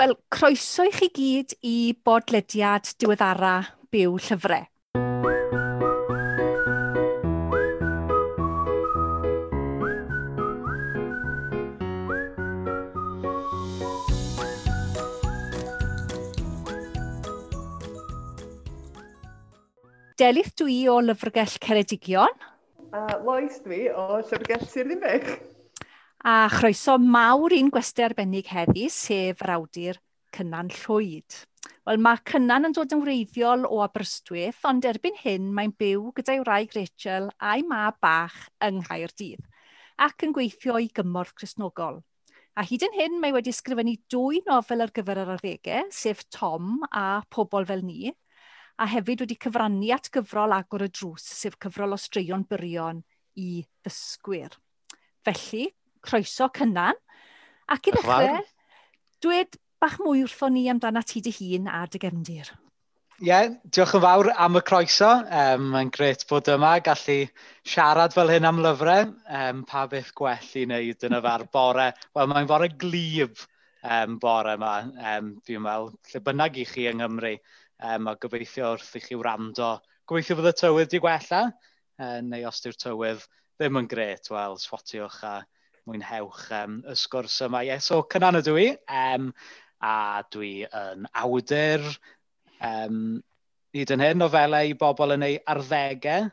Wel, croeso i chi gyd i bodlediad diweddara byw llyfrau. Delith dwi o Lyfrgell Ceredigion. A Lois dwi o Llyfrgell Sir Ddinbych. A chroeso mawr un gwesti arbennig heddi, sef yr awdur Cynan Llwyd. Wel, mae Cynan yn dod yn wreiddiol o Aberystwyth, ond erbyn hyn mae'n byw gyda'i wraig Rachel a'i ma bach yng Nghaerdydd ac yn gweithio i gymorth Cresnogol. A hyd yn hyn mae wedi ysgrifennu dwy nofel ar gyfer yr arddegau, sef Tom a Pobol fel ni, a hefyd wedi cyfrannu at gyfrol agor y drws, sef cyfrol o straeon byrion i ddysgwyr. Felly, croeso cynnan. Ac i ddechrau, dweud bach mwy wrtho ni amdana ti dy hun a dy gefndir. Ie, yeah, diolch yn fawr am y croeso. Um, Mae'n gret bod yma, gallu siarad fel hyn am lyfrau. Um, pa beth gwell i wneud yn y far bore. Wel, mae'n fore glib um, bore yma, um, fi'n meddwl, lle bynnag i chi yng Nghymru. Um, a gobeithio wrth i chi wrando. Gobeithio fydd y tywydd di gwella, uh, neu os di'r tywydd ddim yn gret, wel, swatiwch a mwynhewch um, y sgwrs yma. Ie, yeah, so cynan ydw i, um, a dwi yn awdur um, hyd yn hyn nofelau i bobl yn ei arddegau,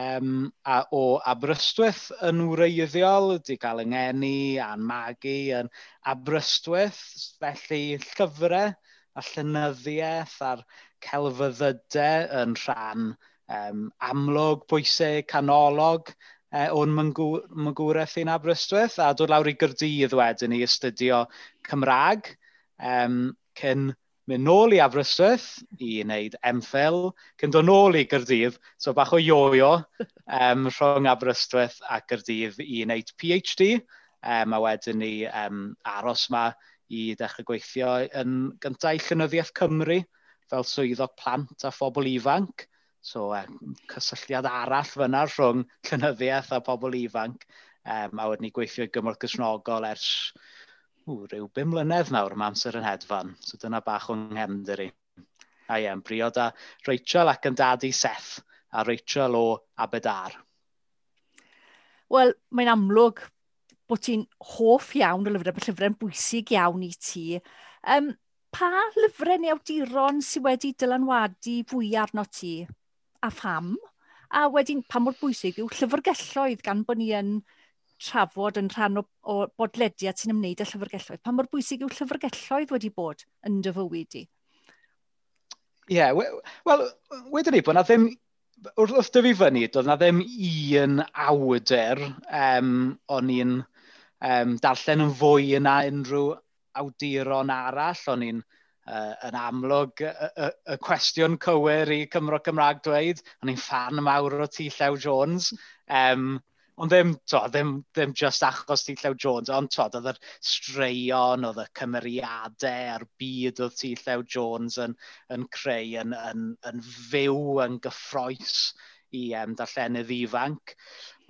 um, a o Aberystwyth yn wreiddiol, di gael yng ngeni a'n magu yn Aberystwyth, felly llyfrau a llynyddiaeth a'r celfyddydau yn rhan um, amlwg, bwysig, canolog uh, o'n mygwraeth i'n Aberystwyth a dod lawr i Gyrdydd wedyn i astudio Cymraeg um, cyn mynd nôl i Aberystwyth i wneud MPhil, cyn dod nôl i Gyrdydd, so bach o yoyo um, rhwng Aberystwyth a Gyrdydd i wneud PhD, um, a wedyn ni um, aros yma i ddechrau gweithio yn gyntaf i Llynyddiaeth Cymru fel swyddog plant a phobl ifanc. So um, cysylltiad arall fyna rhwng llynyddiaeth a pobl ifanc. Um, a wedyn ni gweithio gymorth gysnogol ers ww, rhyw bum mlynedd nawr mae amser yn hedfan. So dyna bach o'n nghefnder i. A ie, yn briod â Rachel ac yn dadu Seth a Rachel o Abedar. Wel, mae'n amlwg bod ti'n hoff iawn o lyfrau, bod llyfrau'n bwysig iawn i ti. Um, pa lyfrau neu awduron sydd wedi dylanwadu fwy arno ti? a pham. A wedyn, pa mor bwysig yw llyfrgelloedd gan bod ni yn trafod yn rhan o, o bodlediad sy'n ymwneud â llyfrgelloedd. Pa mor bwysig yw llyfrgelloedd wedi bod yn dy fywyd i? Ie, yeah, wel, well, wedyn ni bod na ddim, wrth dyfu fyny, doedd na ddim un awdur um, o'n i'n um, darllen yn fwy yna unrhyw awduron arall, o'n i'n uh, yn amlwg y, y, y cwestiwn cywir i Cymro Cymraeg dweud. O'n i'n fan mawr o T. Llew Jones. Um, ond ddim, to, ddim, ddim just achos T. Llew Jones, ond to, oedd yr straeon, oedd y cymeriadau a'r byd oedd T. Llew Jones yn, yn creu, yn, yn, yn fyw, yn gyffroes i um, darllenydd ifanc.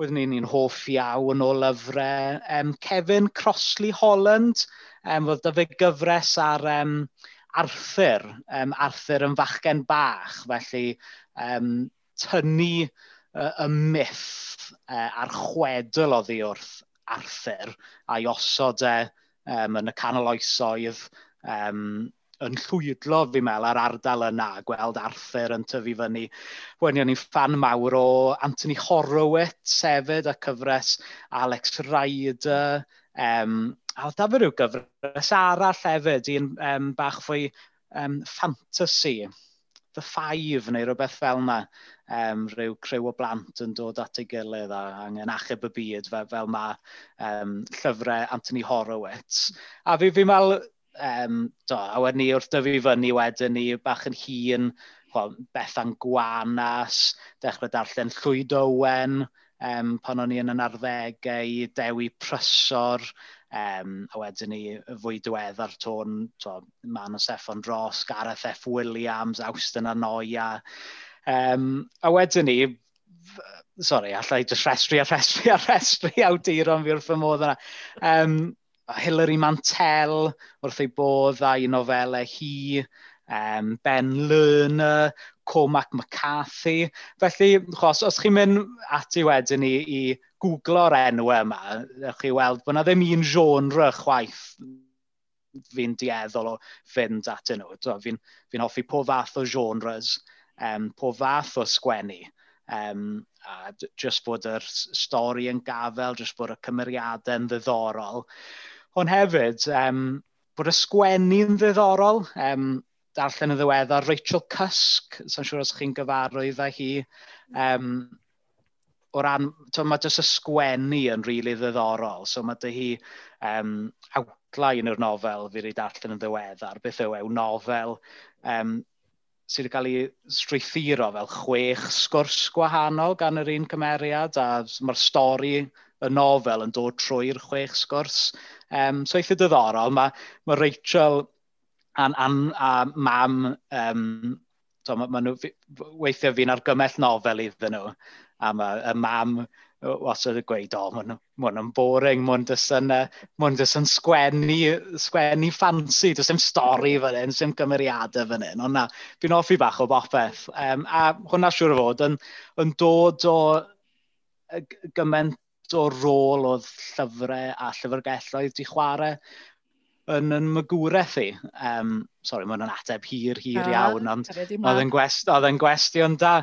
Wedyn ni'n un hoff iawn o lyfrau um, Kevin Crossley Holland, um, oedd dy fe gyfres ar um, Arthur, um, Arthur yn fachgen bach, felly um, tynnu uh, y myth uh, a'r chwedl oddi wrth Arthur a'i osod e um, yn y canol oesoedd um, yn llwydlo fi mel ar ardal yna, gweld Arthur yn tyfu fyny. Wedyn o'n i'n fan mawr o Anthony Horowitz hefyd, y cyfres Alex Ryder, um, A oedd dafod rhyw gyfres arall hefyd, un um, bach fwy um, fantasy, The Five neu rhywbeth fel yna. Um, rhyw crew o blant yn dod at ei gilydd a angen achub y byd fel, fel mae um, llyfrau Anthony Horowitz. A fi, fi meddwl, um, do, a wedyn ni wrth dyfu fyny wedyn ni bach yn hun, well, Bethan Gwanas, dechrau darllen Llwyd Owen, um, pan o'n i yn yn arddegau, Dewi Prysor, Um, a wedyn ni, y fwy diweddar tôn, to, man o Steffan Dros, Gareth F. Williams, Austin Anoia. Um, a wedyn ni, sorry, allai just restri a restri a restri awduron fi wrth y modd yna. Um, Hilary Mantel wrth ei bodd a'i nofelau hi, um, Ben Lerner, Cormac McCarthy. Felly, chos, os chi'n mynd ati wedyn i, i googlo'r enw yma, ych chi weld bod na ddim un genre chwaith fi'n dieddol o fynd at nhw. Fi'n fi hoffi po fath o genres, um, po fath o sgwennu. Um, a just bod yr stori yn gafel, just bod y cymeriadau yn ddiddorol. Ond hefyd, um, bod y sgwennu'n ddiddorol. Um, darllen y ddiweddar, Rachel Cusk, sa'n siŵr os chi'n gyfarwydd â hi, um, o ran, to, mae jyst y sgwennu yn rili really ddiddorol, so mae dy hi um, outline yr nofel fi wedi darllen yn ddiweddar, beth yw ew nofel um, sydd wedi cael ei strwythuro fel chwech sgwrs gwahanol gan yr un cymeriad, a mae'r stori y nofel yn dod trwy'r chwech sgwrs. Um, so eitha diddorol, mae, mae Rachel a'n, an, a mam, um, so, ma, ma nhw, weithiau fi'n argymell nofel iddyn nhw, a ma, y mam, os oedd y gweud, o, mae'n mwyn yn boring, mae'n dys yn, mwyn dys yn sgwennu, sgwennu ffansi, dys dim stori fan hyn, dim gymeriadau fan hyn, ond na, fi'n offi bach o bopeth. Um, a hwnna siwr o fod yn, yn dod o gymaint o rôl o llyfrau a llyfrgelloedd di chwarae yn yn magwraeth i. Um, sorry, mae'n ateb hir, hir ah, iawn, ond oedd yn gwest, gwestiwn da.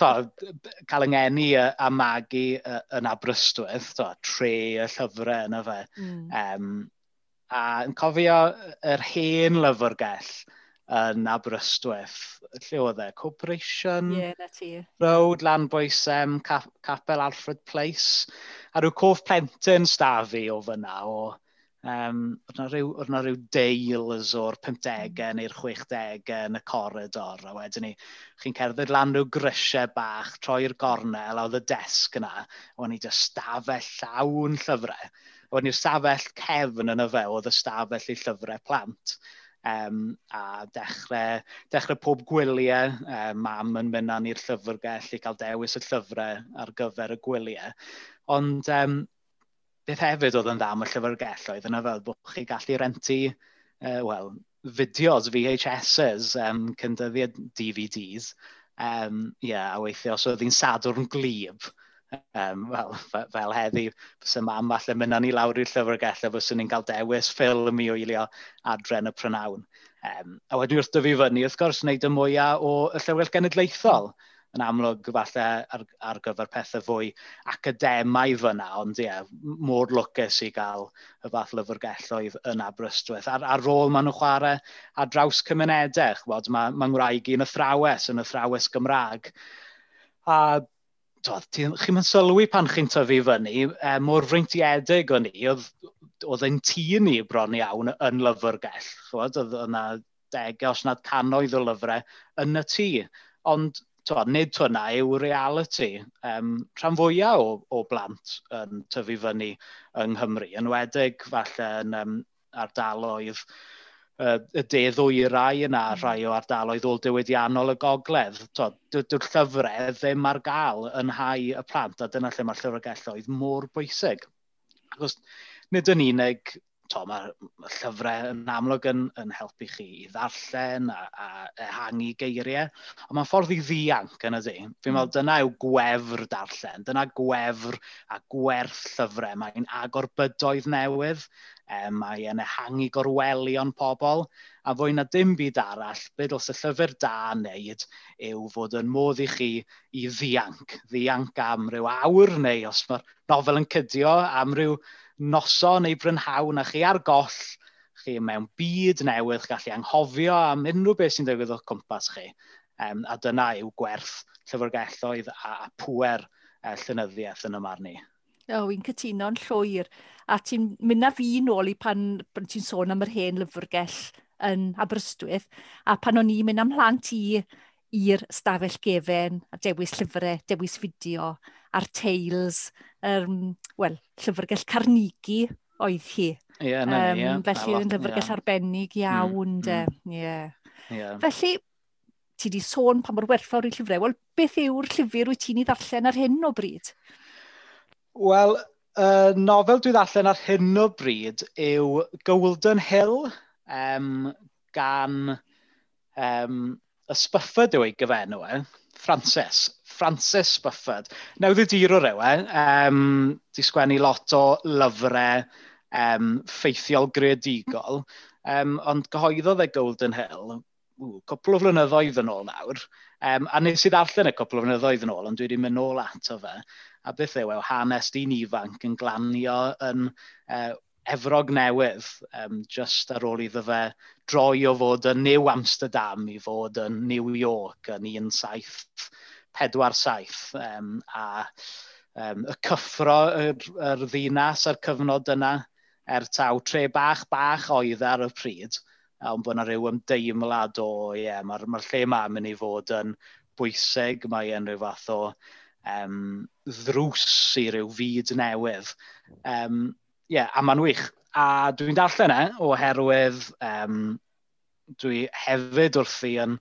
To, cael yngeni a, a magu yn Aberystwyth, to, tre y llyfrau yna fe. Mm. Um, a yn cofio yr hen lyfrgell yn Aberystwyth, lle oedd e, Corporation yeah, Road, Landboysem, Cap Capel Alfred Place, a rhyw coff plentyn stafu o fyna o um, oedd na rhyw, oedd na ryw deils o'r 50au neu'r 60au yn y corridor. a wedyn ni, chi'n cerdded lan rhyw grisiau bach, troi'r gornel, a oedd y desg yna, a wedyn ni just stafell llawn llyfrau. A wedyn ni'r stafell cefn yn y fe, oedd y stafell i llyfrau plant. Um, a dechrau, dechrau pob gwyliau, um, mam yn mynd â ni'r llyfrgell i cael dewis y llyfrau ar gyfer y gwyliau. Ond um, beth hefyd oedd yn dda am y llyfrgelloedd yna fel bod chi gallu rentu, uh, wel, fideos, VHSs, um, cyndyddiad DVDs. Um, yeah, a weithio, os oedd hi'n sadwrn glib, um, well, fel heddi, fysa mam falle mynd ni lawr i'r llyfrgell a fyswn ni'n cael dewis ffilm i wylio adren y prynawn. Um, a wedyn wrth dyfu fyny, wrth gwrs, wneud y mwyaf o y llyfrgell genedlaethol. Mm yn amlwg falle ar, ar gyfer pethau fwy academau fyna, ond ie, yeah, môr lwcus i gael y fath lyfrgelloedd yn Aberystwyth. Ar, ar rôl maen nhw chwarae ar draws cymunedau, chwod, mae ma ngwraig i'n athrawes, yn athrawes Gymraeg. A chi'n mynd sylwi pan chi'n tyfu fyny, e, mor freintiedig o'n i, oedd yn tŷ ni bron iawn yn lyfrgell. Oedd yna degau os nad canoedd o lyfrau yn y tŷ. Ond to, nid to yw reality. Um, rhan fwyaf o, o blant yn tyfu fyny yng Nghymru, yn wedig falle yn um, ardaloedd uh, y de ddwyrau yna, hmm. rhai o ardaloedd ôl diwydiannol y gogledd. Dyw'r llyfrau ddim ar gael yn hau y plant, a dyna lle mae'r llyfrgelloedd mor bwysig. Ac nid yn unig to, mae ma llyfrau yn amlwg yn, yn helpu chi i ddarllen a, a ehangu geiriau. Ond mae'n ffordd i ddianc yn ydy. Fi'n meddwl mm. dyna yw gwefr darllen. Dyna gwefr a gwerth llyfrau. Mae'n agor bydoedd newydd. E, mae yn ehangu gorwelion pobl. A fwy na dim byd arall, bydd os y llyfr da wneud yw fod yn modd i chi i ddianc. Ddianc am ryw awr neu os mae'r nofel yn cydio am ryw noson neu brynhawn a chi ar goll, chi mewn byd newydd, gallu anghofio am unrhyw beth sy'n digwydd o'ch cwmpas chi. Um, a dyna yw gwerth llyfrgelloedd a, a pwer uh, e, llynyddiaeth yn y marn i. O, oh, cytuno'n llwyr. A ti'n mynd â fi nôl i pan, pan ti'n sôn am yr hen lyfrgell yn Aberystwyth. A pan o'n i'n mynd am plant i i'r stafell gefen a dewis llyfrau, dewis fideo a'r Tales, um, wel, llyfrgell Carnigi oedd hi. Ie, yeah, no, um, yeah, felly yn llyfrgell yeah. arbennig iawn, mm, de. Mm. Yeah. Yeah. Felly, ti di sôn pa mor werthfawr i llyfrau. Wel, beth yw'r llyfr wyt ti'n ei ddarllen ar hyn o bryd? Wel, uh, nofel dwi ddarllen ar hyn o bryd yw Golden Hill um, gan um, ysbyffyd yw ei gyfenw e, Frances Francis Buffett. dir yw e, um, di sgwennu lot o lyfrau um, ffeithiol greadigol, um, ond gyhoeddodd e Golden Hill ww, cwpl o flynyddoedd yn ôl nawr, um, a nes i ddarllen y cwpl o flynyddoedd yn ôl, ond dwi wedi mynd nôl ato fe, a beth yw e, hanes dyn ifanc yn glanio yn uh, efrog newydd, um, just ar ôl iddo fe droi o fod yn New Amsterdam i fod yn New York yn 17 4-7 um, a um, y cyffro yr, yr ddinas a'r cyfnod yna er taw tre bach bach oedd ar y pryd ond bod yna rhyw ymdeimlad o ie, yeah, mae'r ma lle ma'n mynd i fod yn bwysig, mae e'n rhyw fath o um, ddrws i ryw fyd newydd. Um, yeah, a mae'n wych. A dwi'n darllen e oherwydd um, dwi hefyd wrthi yn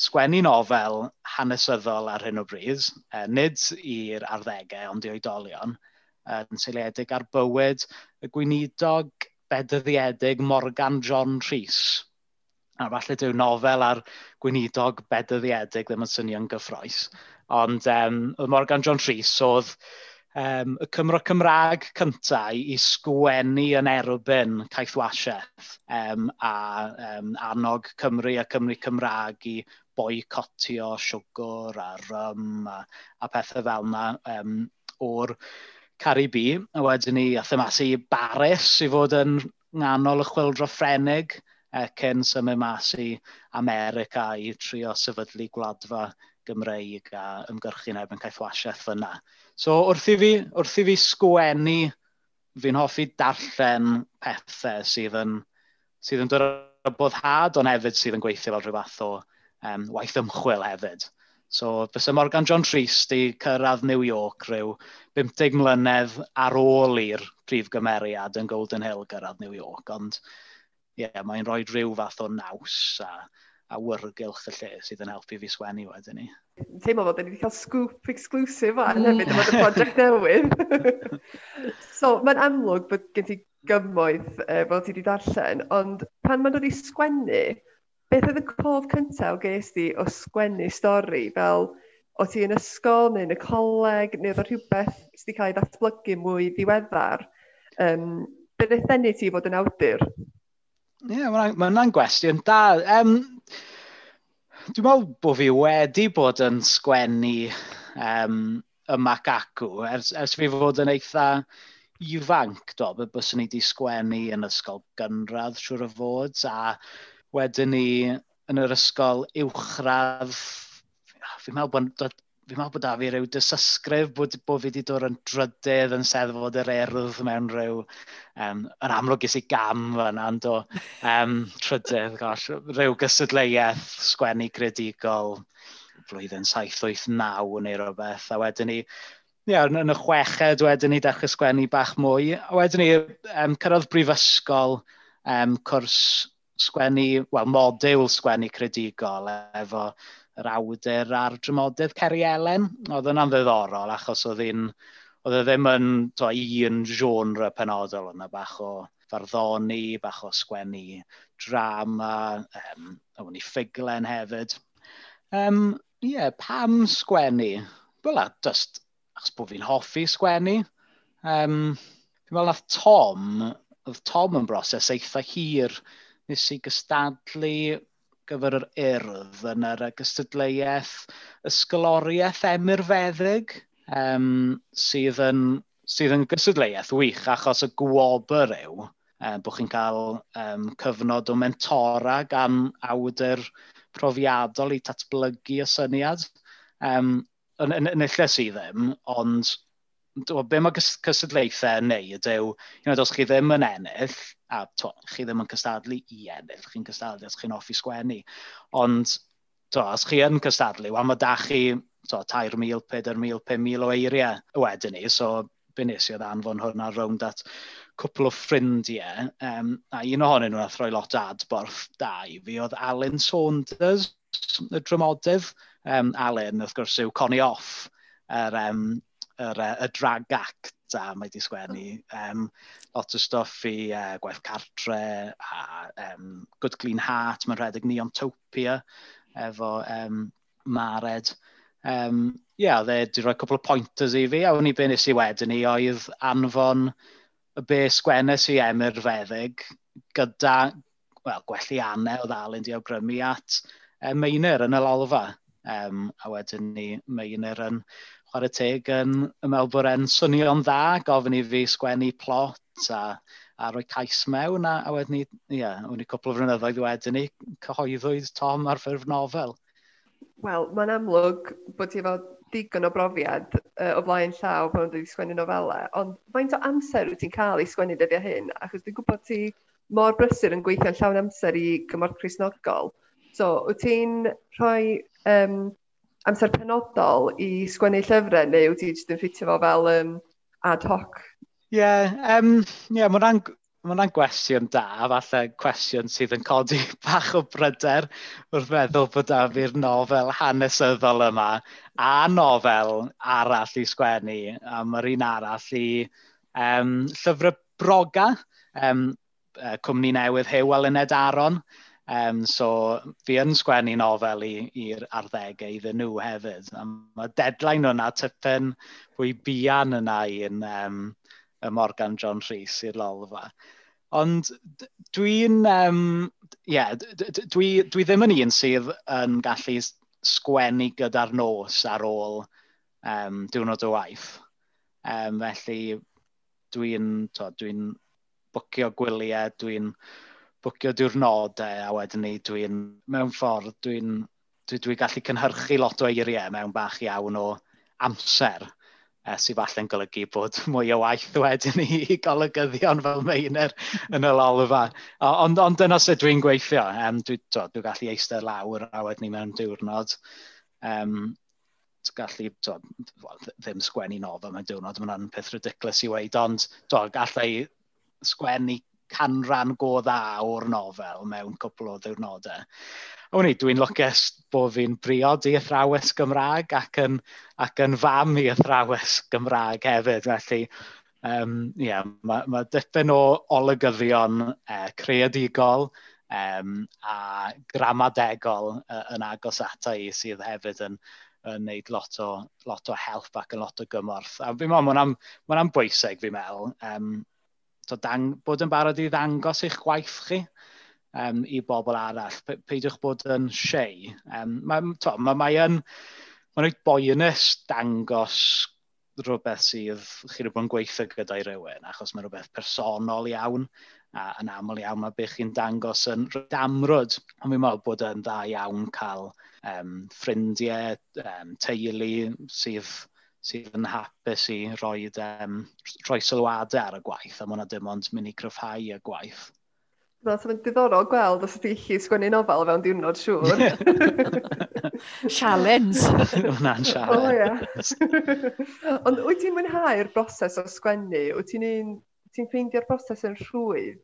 sgwennu nofel hanesyddol ar hyn o bryd, uh, nid i'r arddegau ond i oedolion, uh, yn seiliedig ar bywyd y gweinidog bedyddiedig Morgan John Rhys. A falle dyw nofel ar gweinidog bedyddiedig ddim yn synio'n gyffroes. Ond um, Morgan John Rhys oedd um, y Cymro Cymraeg cyntaf i sgwennu yn erbyn caethwasiaeth um, a um, annog Cymru a Cymru Cymraeg i boicotio siwgr a rym a, a pethau fel yna um, o'r Caribi. A wedyn ni athau mas i Baris i fod yn nghanol y chwildro Ffrenig e, cyn symud mas i America i trio sefydlu gwladfa Gymreig a ymgyrchu'n efo'n cael fflasiaeth fyna. So wrth i fi, wrth i fi sgwennu, fi'n hoffi darllen pethau sydd yn, sydd yn dod o boddhad, ond hefyd sydd yn gweithio fel rhyw fath o um, waith ymchwil hefyd. So, fysa Morgan John Rhys di cyrraedd New York rhyw 50 mlynedd ar ôl i'r prif gymeriad yn Golden Hill gyrraedd New York, ond ie, yeah, mae'n rhoi rhyw fath o naws a, a wyrgylch y lle sydd yn helpu fi sgwennu wedyn ni. Teimlo fod ni wedi cael scoop exclusive fan mm. hefyd yma'r project newydd. so, mae'n amlwg bod gen ti gymoedd e, fel ti wedi darllen, ond pan mae'n dod i sgwennu, beth oedd y cof cyntaf o ges di o sgwennu stori fel o ti yn ysgol neu yn y coleg neu oedd rhywbeth sydd wedi cael ei ddatblygu mwy ddiweddar um, beth ddenu ti fod yn awdur? Ie, yeah, mae hwnna'n gwestiwn da. Um, dwi'n meddwl bod fi wedi bod yn sgwennu um, y macacw ers, ers fi fod yn eitha ifanc, do, byswn ni wedi sgwennu yn ysgol gynradd, siwr o fod, a wedyn ni yn yr ysgol uwchradd, fi'n meddwl bod fi'n meddwl bod da fi rhyw dysysgrif bod, bod fi wedi dod yn drydydd yn seddfod yr erdd mewn rhyw... Um, yn amlwg ys i gam fan ond o um, trydydd, gosh, rhyw gysadleuaeth, sgwennu credigol flwyddyn 7-8-9 neu rhywbeth, a wedyn ni, ia, yn y chweched wedyn ni dechrau sgwennu bach mwy, a wedyn ni um, cyrraedd brifysgol, um, cwrs sgwennu, wel, modiwl sgwennu credigol efo yr awdur a'r drymodydd Ceri Elen. Oedd yna'n ddiddorol achos oedd un, oedd e ddim yn to, un genre penodol yna bach o farddoni, bach o sgwennu drama, um, a ni ffiglen hefyd. Um, yeah, pam sgwennu? Wel, just achos bod fi'n hoffi sgwennu. Um, fi'n meddwl nath Tom, oedd Tom yn broses eitha hir nes i gystadlu gyfer yr urdd yn yr gystadleuaeth ysgoloriaeth emirfeddyg um, sydd yn sydd yn gystadleuaeth wych achos y gwobr yw um, bod chi'n cael um, cyfnod o mentora gan awdur profiadol i datblygu y syniad. Um, yn, yn, yn illes sydd ddim, ond be mae cysadlaethau yn neud yw, you know, os chi ddim yn ennill, a to, chi ddim yn cystadlu i ennill, chi'n cystadlu os chi'n offi sgwennu. Ond to, os chi yn cystadlu, wel mae da chi to, 3,000, 4,000, 5,000 o eiriau wedyn ni, so be nes i oedd anfon hwnna rownd at cwpl o ffrindiau, um, a un ohonyn nhw'n athroi lot adborth da i fi, oedd Alan Saunders, y drymodydd. Um, Alan, wrth gwrs, yw Connie Off, yr, um, yr, y drag act a mae wedi sgwennu um, lot o stuff i uh, gwaith cartre a um, Good Clean Heart, mae'n rhedeg Neontopia efo um, Mared. Um, ie, yeah, dde wedi rhoi cwpl o pointers i fi, a wni be nes i wedyn ni oedd anfon y be sgwennes i Emyr Feddyg gyda well, gwelli anau o ddalen di awgrymu at um, Meiner yn y lolfa. Um, a wedyn ni Meiner yn chwarae teg yn ymwelbwyr en swnio'n dda, gofyn i fi sgwennu plot a, a rhoi cais mewn a, a wedyn ni, ie, yeah, wedi cwpl o flynyddoedd wedyn ni, cyhoeddwyd Tom ar ffurf nofel. Wel, mae'n amlwg bod ti efo digon o brofiad uh, o flaen llaw pan wedi sgwennu nofelau, ond faint o amser wyt ti'n cael i sgwennu dyddiau hyn? Achos dwi'n gwybod ti mor brysur yn gweithio'n llawn amser i gymorth Cresnogol. So, wyt ti'n rhoi um, amser penodol i sgwennu llyfrau neu wyt ti jyst yn ffitio fo fel um, ad hoc? Ie, yeah, um, yeah, mae'n Mae'n gwestiwn da, falle cwestiwn sydd yn codi bach o bryder wrth feddwl bod da fi'r nofel hanesyddol yma a nofel arall i sgwennu, a mae'r un arall i um, llyfrau broga, um, cwmni newydd Hewel yn Ed Aron, Um, so fi yn sgwennu nofel i'r arddegau iddyn nhw hefyd. A mae deadline hwnna tipyn fwy bian yna i'n um, y Morgan John Rhys i'r lolfa. Ond dwi'n... Um, yeah, dwi, dwi ddim yn un sydd yn gallu sgwennu gyda'r nos ar ôl um, diwrnod o waith. Um, felly dwi'n dwi bwcio gwyliau, dwi'n bwcio diwrnodau a wedyn ni dwi'n, mewn ffordd, dwi'n dwi, dwi gallu cynhyrchu lot o eiriau mewn bach iawn o amser eh, e, sydd falle'n golygu bod mwy o waith wedyn i golygyddion fel meiner yn y lolfa. Ond on, dyna sut dwi'n gweithio. Um, dwi'n dwi, dwi gallu eistedd lawr a wedyn ni mewn diwrnod. Um, gallu, to, well, ddim sgwennu nofel mewn diwrnod, Mae'n peth ridiculous i weid, ond to, gallai sgwennu canran go dda o'r nofel mewn cwpl o ddiwrnodau. A i, dwi'n lwcus bod fi'n briod i athrawes Gymraeg ac yn, ac yn fam i athrawes Gymraeg hefyd. Felly, um, yeah, mae ma dipyn o olygyddion uh, creadigol um, a gramadegol uh, yn agos ata i sydd hefyd yn, yn neud lot o, lot o help ac yn lot o gymorth. A fi'n meddwl, mae'n am, ma bwysig fi'n meddwl. Um, So dang, bod yn barod i ddangos eich gwaith chi um, i bobl arall. Pe, peidiwch bod yn siei. Um, mae, to, mae, mae yn... Mae'n rhaid boenus dangos rhywbeth sydd chi'n wedi bod yn gweithio gyda'i rywun, achos mae rhywbeth personol iawn, a yn aml iawn mae bych chi'n dangos yn damrwyd. Ond fi'n meddwl bod yn dda iawn cael um, ffrindiau, um, teulu sydd sydd yn hapus i roi, um, rhoi sylwadau ar y gwaith, a mae hwnna dim ond mynd i gryfhau y gwaith. Na, sy'n diddorol gweld os ydy chi sgwennu nofel fewn diwrnod siŵr. Challenge. Hwna'n challenge. O, ie. Ond wyt ti'n mwynhau'r broses o sgwennu? Wyt ti'n un... Ffeindio'r broses yn rhwydd?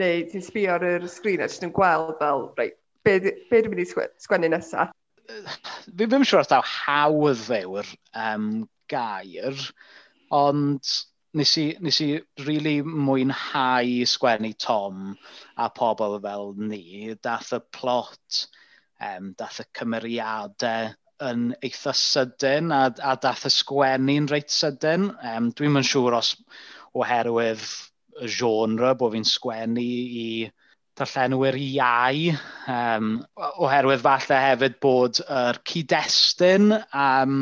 Neu ti'n sbio ar yr sgrin a ti'n gweld fel, reit, be, be dwi'n mynd i sgwennu nesaf? Fi ddim siŵr os daw hawdd ddewr um, gair, ond nes i, nes i really mwynhau sgwennu Tom a pobl fel ni. Dath y plot, um, dath y cymeriadau yn eitha sydyn a, a dath y sgwennu'n reit sydyn. Um, Dwi'n mynd siŵr os oherwydd y genre bod fi'n sgwennu i darllenwyr iau, um, oherwydd falle hefyd bod yr cyd-destun um,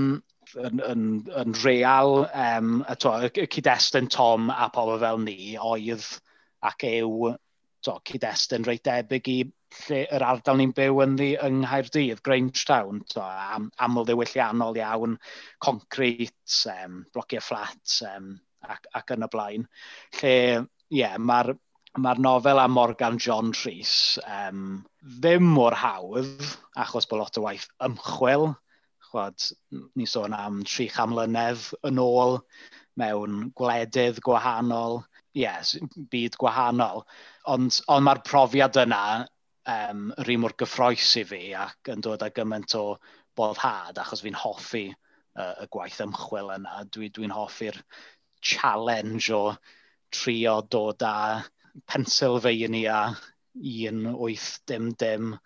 yn, yn, yn real, um, y, to, y cyd-destun Tom a pobl fel ni oedd ac yw to, cyd-destun reit debyg i lle yr ardal ni'n byw yn ddi yng Nghaerdydd, Grangetown, to, am, aml ddiwylliannol iawn, concret, um, blociau fflat um, ac, ac yn y blaen. Lle, ie, yeah, mae'r mae'r nofel am Morgan John Rhys um, ddim mor hawdd, achos bod lot o waith ymchwil, chwad, ni sôn am tri chamlynedd yn ôl mewn gwledydd gwahanol, yes, byd gwahanol. Ond, ond mae'r profiad yna um, yr un mor gyffroes i fi ac yn dod â gymaint o boddhad achos fi'n hoffi uh, y gwaith ymchwil yna. Dwi'n dwi, hoffi'r challenge o trio dod â Pennsylvania 1870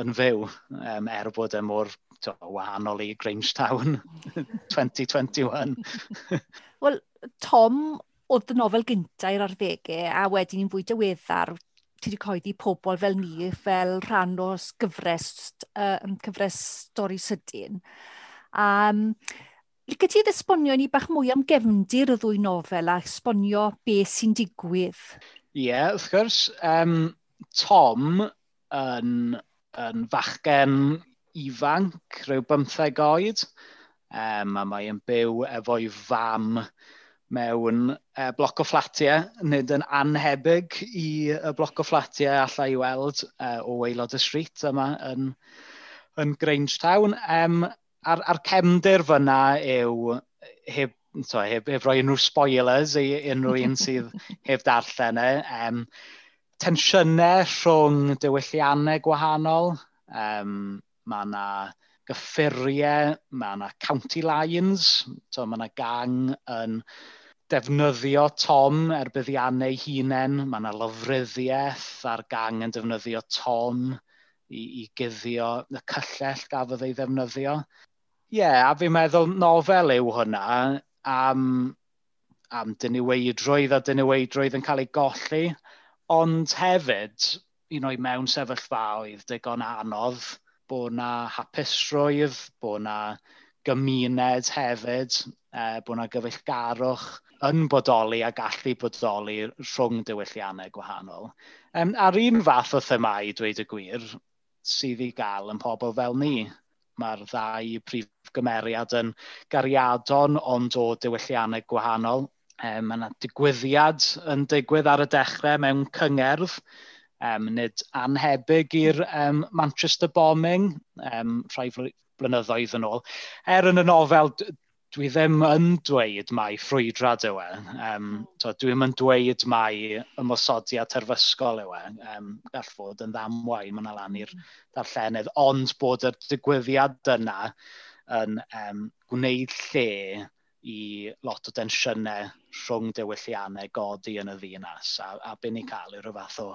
yn fyw um, er bod e mor to, wahanol i Grangetown 2021. Wel, Tom oedd y nofel gyntaf i'r arddegau a wedyn yn fwy diweddar ti wedi coeddi pobl fel ni fel rhan o gyfres, uh, cyfres stori sydyn. Um, Lyca ti esbonio ni bach mwy am gefndir y ddwy nofel a esbonio beth sy'n digwydd? Ie, yeah, wrth gwrs. Um, Tom yn, yn fachgen ifanc, rhyw bymtheg oed, um, a mae'n byw efo'i fam mewn uh, bloc o fflatiau, nid yn anhebyg i y bloc o fflatiau allai i weld uh, o waelod y street yma yn, yn Grangetown. Um, a'r, ar cefndir fyna yw heb so, heb, heb roi unrhyw spoilers i unrhyw un sydd heb darllen e. Um, tensiynau rhwng diwylliannau gwahanol, um, mae yna gyffuriau, mae yna county lions, so mae yna gang yn defnyddio tom er buddiannau hunain, mae yna lofruddiaeth a'r gang yn defnyddio tom i, i guddio y cyllell gafodd ei ddefnyddio. Ie, yeah, a fi'n meddwl nofel yw hwnna am, am dyniweidrwydd a dyniweidrwydd yn cael ei golli, ond hefyd, you know, mewn sefyllfaoedd digon anodd, bod na hapusrwydd, bod na gymuned hefyd, e, uh, bod na gyfeillgarwch yn bodoli a gallu bodoli rhwng diwylliannau gwahanol. Um, ar un fath o themau, dweud y gwir, sydd i gael yn pobl fel ni. Mae'r ddau prif gymeriad yn gariadon ond o diwylliannau gwahanol. Um, mae yna digwyddiad yn digwydd ar y dechrau mewn cyngerdd um, nid anhebyg i'r um, Manchester bombing, um, rhai blynyddoedd yn ôl. Er yn y nofel, dwi ddim yn dweud mai ffrwydrad yw e. Um, to, dwi ddim yn dweud mai ymosodiad terfysgol yw e. Um, gall fod yn ddamwain, mae'n lan i'r darllenydd, ond bod y digwyddiad yna yn um, gwneud lle i lot o densiynau rhwng diwylliannau godi yn y ddinas a, a byn i cael yw rhyw fath o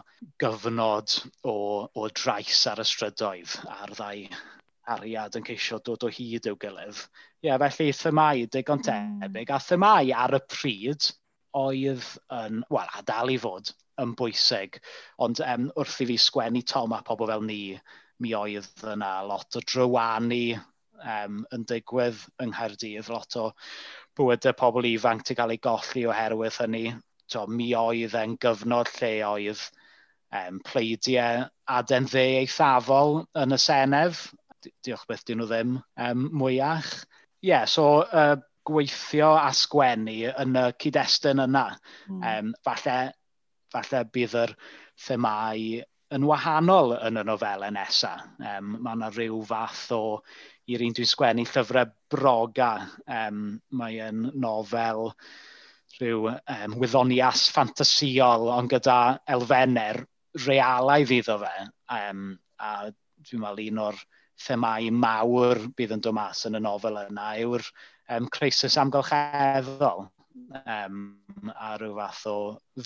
gyfnod o, o drais ar y strydoedd a'r ddau ariad yn ceisio dod o hyd i'w gilydd. Ie, yeah, felly themau digon tebyg, a themau ar y pryd oedd yn, wel, a dal i fod, yn bwysig, ond um, wrth i fi sgwennu tom a pobl fel ni, mi oedd yna lot o drywanu um, yn digwydd yng Nghaerdydd, lot o bywydau pobl ifanc ti gael ei golli oherwydd hynny. To, mi oedd e'n gyfnod lle oedd um, pleidiau aden dde eithafol yn y Senedd. Diolch beth dyn nhw ddim um, mwyach. Ie, yeah, so uh, gweithio a sgwennu yn y cyd-destun yna. Mm. Um, falle, falle bydd yr themau yn wahanol yn y nofelau nesaf. Um, mae yna rhyw fath o, i'r un dwi'n sgwennu, llyfrau broga. Um, mae yn nofel rhyw um, wyddonias ffantasiol, ond gyda elfennau realaidd iddo fe. Um, a dwi'n meddwl un o'r themau mawr bydd yn dod mas yn y nofel yna yw'r um, crisis amgylcheddol um, a rhyw fath o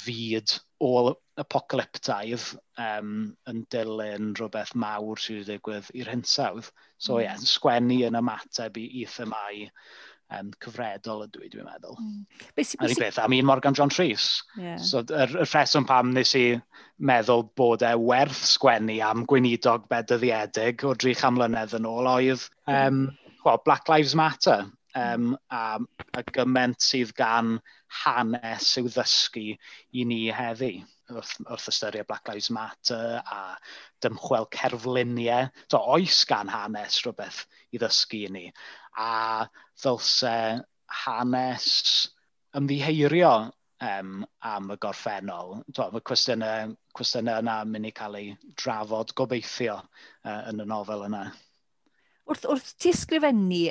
fyd ôl apocalyptaidd um, yn dilyn rhywbeth mawr sydd wedi digwydd i'r hinsawdd. So ie, mm. yeah, sgwennu yn ymateb i, i themau um, cyfredol ydw i, dwi'n meddwl. Mm. Ar un beth, am un Morgan John Rhys. Yeah. So, yr, yr rheswm pam nes i meddwl bod e werth sgwennu am gweinidog bedyddiedig o 300 mlynedd yn ôl oedd um, well, Black Lives Matter um, a, a gyment sydd gan hanes i'w ddysgu i ni heddi wrth, wrth ystyried Black Lives Matter a dymchwel cerfluniau. So, oes gan hanes rhywbeth i ddysgu i ni. A ddylse hanes ymddiheirio um, am y gorffennol. Mae cwestiynau, cwestiynau yna yn mynd i cael ei drafod gobeithio uh, yn y nofel yna. Wrth, wrth ti ysgrifennu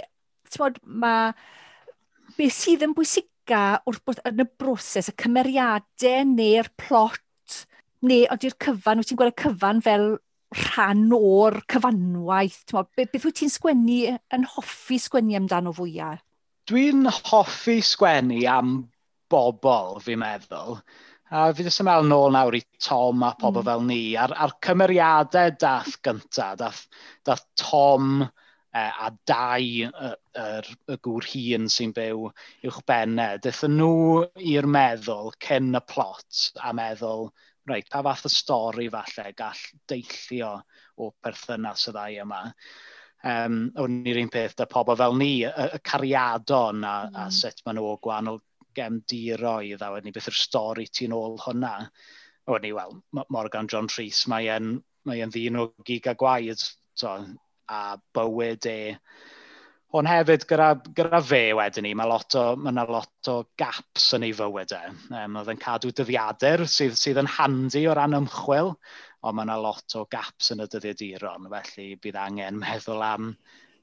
tmod, mae beth sydd yn bwysica wrth bod yn y broses, y cymeriadau neu'r plot, neu ydy'r cyfan, wyt ti'n gweld y cyfan fel rhan o'r cyfanwaith? Tmod, beth, wyt ti'n sgwennu yn hoffi sgwennu amdano fwyaf? Dwi'n hoffi sgwennu am bobl, fi'n meddwl. A fi ddim yn meddwl nôl nawr i Tom a pobl mm. fel ni, a'r, ar cymeriadau dath gyntaf, dath, dath Tom, a dau y, yr, y gŵr hun sy'n byw uwch bennau. Dethon nhw i'r meddwl cyn y plot a meddwl, reit, pa fath y stori falle gall deillio o perthynas y ddau yma. Um, o'n i'r un peth, da pobl fel ni, y, y cariadon a, mm. a sut maen nhw o gwahanol gemdiroedd, a wedyn ni beth yw'r stori ti'n ôl hwnna. A wedyn ni, wel, Morgan John Rhys, mae'n mae ddyn o gig a gwaed, so, a bywyd e. Ond hefyd gyda, gyda fe wedyn ni, mae lot o, mae yna lot o gaps yn ei fywyd e. Um, oedd yn cadw dyddiadur sydd, sydd yn handi o ran ymchwil, ond mae yna lot o gaps yn y dyddiaduron, felly bydd angen meddwl am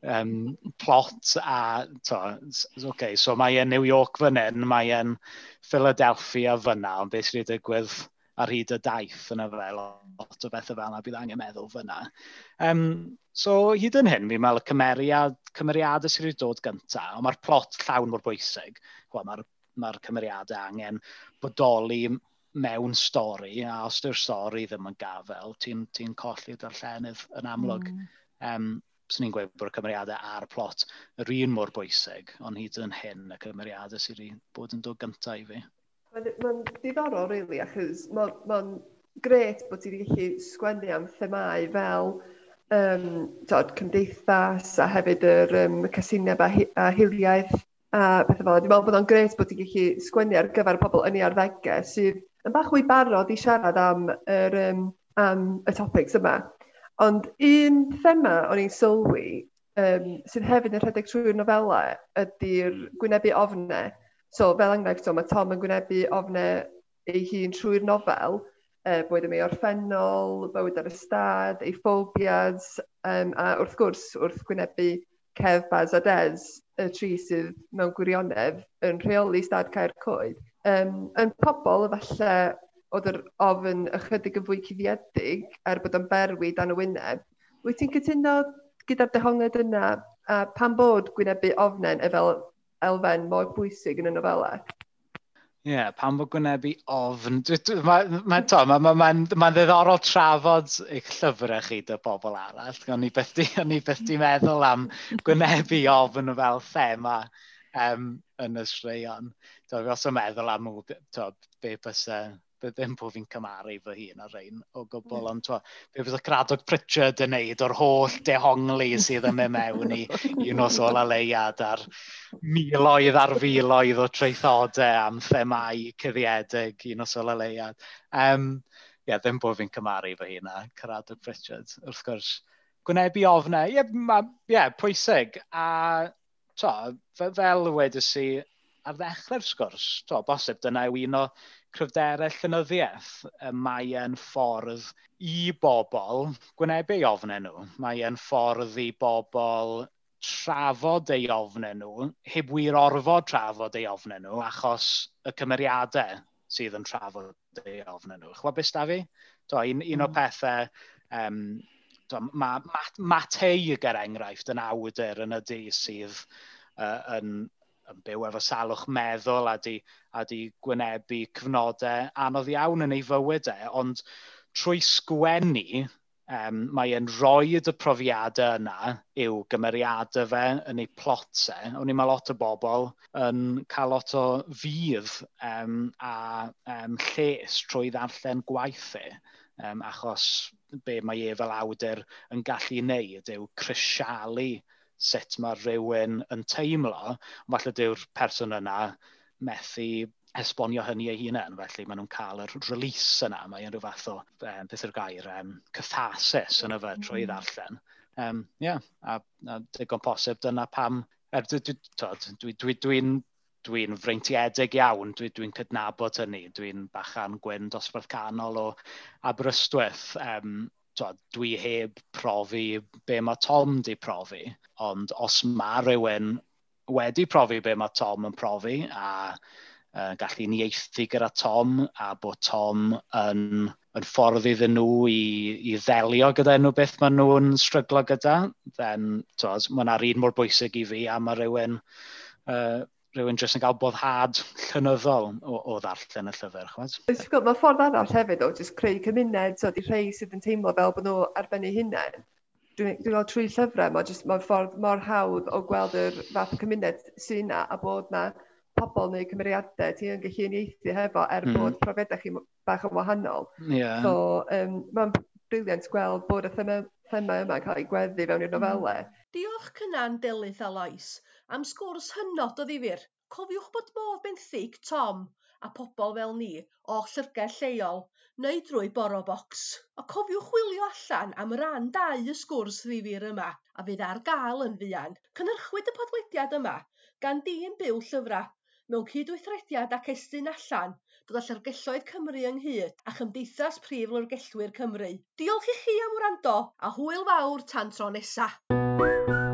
um, plot a, to, okay, so mae yn New York fan hyn, mae yn Philadelphia fan na, ond beth sydd wedi digwydd ar hyd y daith yna fel lot o bethau fel yna, bydd angen meddwl fyna. Um, so hyd yn hyn, fi'n meddwl y cymeriad, cymeriadau sydd wedi dod gyntaf, ond mae'r plot llawn mor bwysig. Mae'r mae cymeriadau angen bodoli mewn stori, a os yw'r stori ddim yn gafel, ti'n ti, ti colli darllenydd yn amlwg. Mm. Um, Swn i'n gweud bod y cymeriadau a'r plot yr un mor bwysig, ond hyd yn hyn y cymeriadau sydd wedi bod yn dod gyntaf i fi. Mae'n diddorol, really, achos mae'n ma gret bod ti wedi gallu sgwennu am themau fel um, tod, cymdeithas a hefyd yr um, casineb a, a hiliaeth a pethau fel. Dwi'n meddwl bod o'n gret bod ti'n gallu sgwennu ar gyfer pobl yn ei arddegau sydd yn bach fwy barod i siarad am, yr, um, am y topics yma. Ond un thema o'n i'n sylwi um, sydd hefyd yn rhedeg trwy'r nofelau ydy'r gwynebu ofnau So fel enghraifft, so, mae Tom yn gwynebu ofnau ei hun trwy'r nofel, uh, bwyd am ei orffennol, bywyd ar y stad, ei phobias, um, a wrth gwrs wrth gwynebu Cef Baz a Des, y tri sydd mewn gwirionedd yn rheoli stad Caer Coed. Um, yn pobl, efallai, oedd yr ofyn ychydig yn fwy cuddiedig er bod o'n berwi dan y wyneb, wyt ti'n cytuno gyda'r dehonged yna a pan bod gwynebu ofnen e fel elfen mor bwysig yn y nofelau. Ie, yeah, pan bod gwynebu ofn. Mae'n ma, ma, ma, ma, ma ddiddorol trafod eich llyfrau chi dy bobl arall. O'n i beth di, beth di meddwl am gwynebu ofn fel thema um, yn y straeon. Dwi'n os yn meddwl am to, be bysau ddim bod fi'n cymaru fy hun ar ein o gwbl, hmm. ond twa, be fydd y Cradog Pritchard yn neud o'r holl dehongli sydd yn mynd mewn i un o sol leiad ar miloedd ar filoedd o treithodau am themau cyddiedig un o sol leiad. Um, yeah, ddim bod fi'n cymaru fy hun a Cradog Pritchard, wrth gwrs. Gwnebu ofnau, ie, yeah, yeah, pwysig. A to, fel wedys i, ar ddechrau'r sgwrs, to, bosib dyna yw un o cryfderau llynyddiaeth. Mae yn ffordd i bobl gwynebu ei ofnau nhw. Mae yn ffordd i bobl trafod ei ofnau nhw, heb wir orfod trafod ei ofnau nhw, achos y cymeriadau sydd yn trafod ei ofnau nhw. Chwa beth da fi? To, un, un mm. o pethau um, to, mae Matei, mat, mat er enghraifft, yn awdur yn y di sydd uh, yn, yn byw efo salwch meddwl a di, a di gwynebu cyfnodau anodd iawn yn ei fywydau, e, ond trwy sgwennu, um, mae e'n roed y profiadau yna i'w gymeriadau fe yn ei plotau. E. O'n i'n mae lot o bobl yn cael lot o fydd um, a um, lles trwy ddarllen gwaithau. Um, e, achos be mae e fel awdur yn gallu wneud yw crisialu sut mae rhywun yn teimlo, falle dyw'r person yna methu esbonio hynny ei hunain, felly maen nhw'n cael yr release yna, mae'n rhyw fath o, um, beth yw'r gair, um, catharsis yn y fe trwy mm. ddarllen. Um, yeah, a, a digon posib dyna pam, er, dwi'n dwi, dwi, dwi, dwi, dwi freintiedig iawn, dwi'n dwi, dwi cydnabod hynny, dwi'n bachan gwyn dosbarth canol o Aberystwyth, um, dwi heb profi be mae Tom di profi, ond os mae rhywun wedi profi be mae Tom yn profi a uh, gallu nieithu gyda Tom a bod Tom yn, yn ffordd iddyn nhw i, i ddelio gyda nhw beth maen nhw'n stryglo gyda, then twad, mae yna un mor bwysig i fi a mae rhywun uh, rhywun jyst yn cael boddhad llynyddol o, o ddarllen y llyfr, chwaith? Mae ffordd arall hefyd o jyst creu cymuned, so di rhai sydd yn teimlo fel bod nhw ar ben eu hunain. Dwi'n dwi gweld trwy llyfrau, mae jyst mae'n ffordd mor hawdd o gweld yr fath cymuned sy'n yna a bod yna pobl neu cymeriadau ti yn gallu uniaethu hefo er mm. bod profiadau chi bach yn wahanol. Yeah. So, um, mae'n briliant gweld bod y thema, thema yma cael ei gweddi fewn i'r mhm. nofelau. Mm. Diolch cynna'n dilydd a loes. Am sgwrs hynod o ddifur. cofiwch bod modd benthyg Tom a pobl fel ni o llyfrgell lleol neu drwy Boro Bocs. A cofiwch wylio allan am ran dau y sgwrs ddifur yma a fydd ar gael yn fuan. Cynhyrchwyd y podlediad yma gan dîm byw llyfrau mewn cydweithrediad ac estyn allan dod â Llyfrgelloedd Cymru ynghyd a Chymdeithas Prif Lyrgellwyr Cymru. Diolch i chi am wrando a hwyl fawr tan tro nesaf.